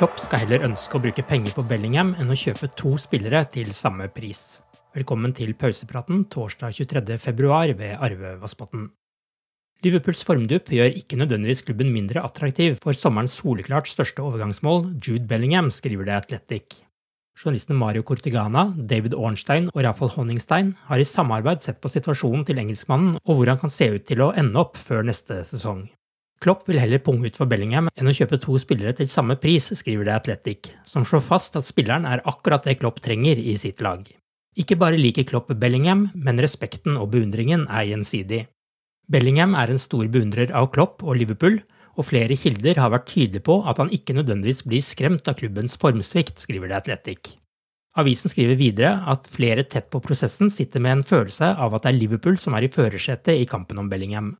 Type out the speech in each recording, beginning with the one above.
Klopp skal heller ønske å bruke penger på Bellingham enn å kjøpe to spillere til samme pris. Velkommen til pausepraten torsdag 23.2 ved Arve Vassbotn. Liverpools formdupp gjør ikke nødvendigvis klubben mindre attraktiv for sommerens soleklart største overgangsmål, Jude Bellingham, skriver det Athletic. Journalistene Mario Cortegana, David Ornstein og Rafael Honningstein har i samarbeid sett på situasjonen til engelskmannen og hvor han kan se ut til å ende opp før neste sesong. Klopp vil heller punge ut for Bellingham enn å kjøpe to spillere til samme pris, skriver det Athletic, som slår fast at spilleren er akkurat det Klopp trenger i sitt lag. Ikke bare liker Klopp Bellingham, men respekten og beundringen er gjensidig. Bellingham er en stor beundrer av Klopp og Liverpool, og flere kilder har vært tydelige på at han ikke nødvendigvis blir skremt av klubbens formsvikt, skriver det Athletic. Avisen skriver videre at flere tett på prosessen sitter med en følelse av at det er Liverpool som er i førersetet i kampen om Bellingham.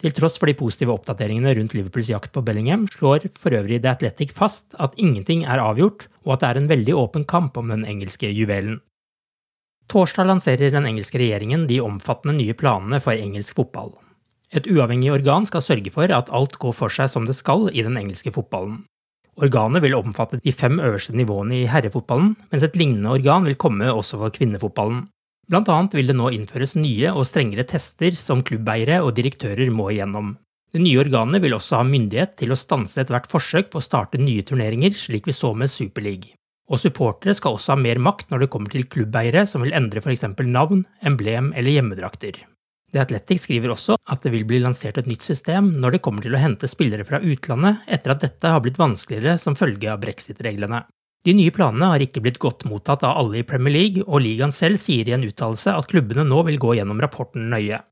Til tross for de positive oppdateringene rundt Liverpools jakt på Bellingham, slår for øvrig The Athletic fast at ingenting er avgjort, og at det er en veldig åpen kamp om den engelske juvelen. Torsdag lanserer den engelske regjeringen de omfattende nye planene for engelsk fotball. Et uavhengig organ skal sørge for at alt går for seg som det skal i den engelske fotballen. Organet vil omfatte de fem øverste nivåene i herrefotballen, mens et lignende organ vil komme også for kvinnefotballen. Blant annet vil det nå innføres nye og strengere tester som klubbeiere og direktører må igjennom. Det nye organet vil også ha myndighet til å stanse ethvert forsøk på å starte nye turneringer, slik vi så med Superleague. Og supportere skal også ha mer makt når det kommer til klubbeiere som vil endre f.eks. navn, emblem eller hjemmedrakter. The Athletic skriver også at det vil bli lansert et nytt system når det kommer til å hente spillere fra utlandet etter at dette har blitt vanskeligere som følge av brexit-reglene. De nye planene har ikke blitt godt mottatt av alle i Premier League, og ligaen selv sier i en uttalelse at klubbene nå vil gå gjennom rapporten nøye.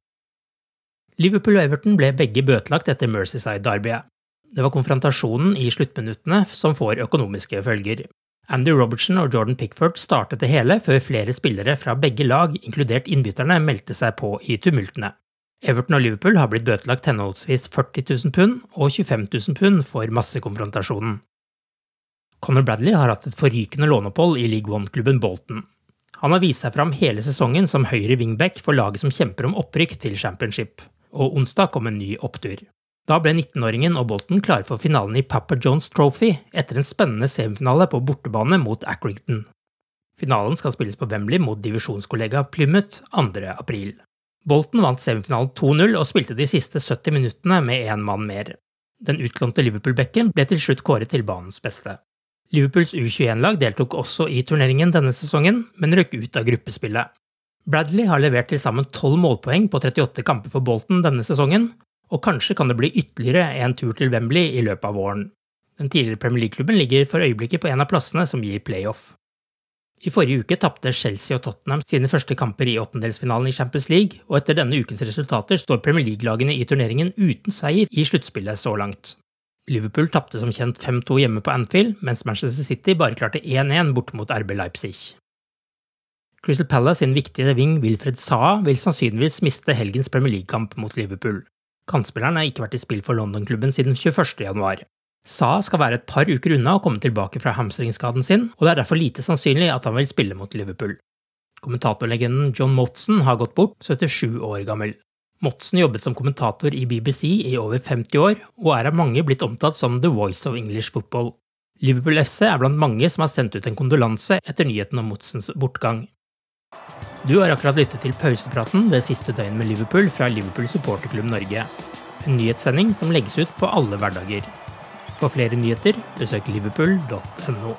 Liverpool og Everton ble begge bøtelagt etter Mercyside-arbeidet. Det var konfrontasjonen i sluttminuttene som får økonomiske følger. Andy Robertson og Jordan Pickford startet det hele før flere spillere fra begge lag, inkludert innbytterne, meldte seg på i tumultene. Everton og Liverpool har blitt bøtelagt henholdsvis 40 000 pund og 25 000 pund for massekonfrontasjonen. Conor Bradley har hatt et forrykende låneopphold i League One-klubben Bolton. Han har vist seg fram hele sesongen som høyre wingback for laget som kjemper om opprykk til championship, og onsdag kom en ny opptur. Da ble 19-åringen og Bolton klare for finalen i Papa Jones Trophy etter en spennende semifinale på bortebane mot Accrington. Finalen skal spilles på Wembley mot divisjonskollega Plymouth 2. april. Bolton vant semifinalen 2-0 og spilte de siste 70 minuttene med én mann mer. Den utlånte Liverpool-bekken ble til slutt kåret til banens beste. Liverpools U21-lag deltok også i turneringen denne sesongen, men røk ut av gruppespillet. Bradley har levert til sammen 12 målpoeng på 38 kamper for Bolton denne sesongen, og kanskje kan det bli ytterligere en tur til Wembley i løpet av våren. Den tidligere Premier League-klubben ligger for øyeblikket på en av plassene som gir playoff. I forrige uke tapte Chelsea og Tottenham sine første kamper i åttendelsfinalen i Champions League, og etter denne ukens resultater står Premier League-lagene i turneringen uten seier i sluttspillet så langt. Liverpool tapte som kjent 5-2 hjemme på Anfield, mens Manchester City bare klarte 1-1 borte mot RB Leipzig. Crystal Palace sin viktige ving Wilfred Saa vil sannsynligvis miste helgens Premier League-kamp mot Liverpool. Kantspilleren har ikke vært i spill for London-klubben siden 21. januar. Sa skal være et par uker unna å komme tilbake fra hamstringskaden sin, og det er derfor lite sannsynlig at han vil spille mot Liverpool. Kommentatorlegenden John Motson har gått bort, 77 år gammel. Motson jobbet som kommentator i BBC i over 50 år, og er av mange blitt omtalt som The Voice of English Football. Liverpool FC er blant mange som har sendt ut en kondolanse etter nyheten om Motsens bortgang. Du har akkurat lyttet til pausepraten det siste døgnet med Liverpool fra Liverpool supporterklubb Norge. En nyhetssending som legges ut på alle hverdager. For flere nyheter, besøk liverpool.no.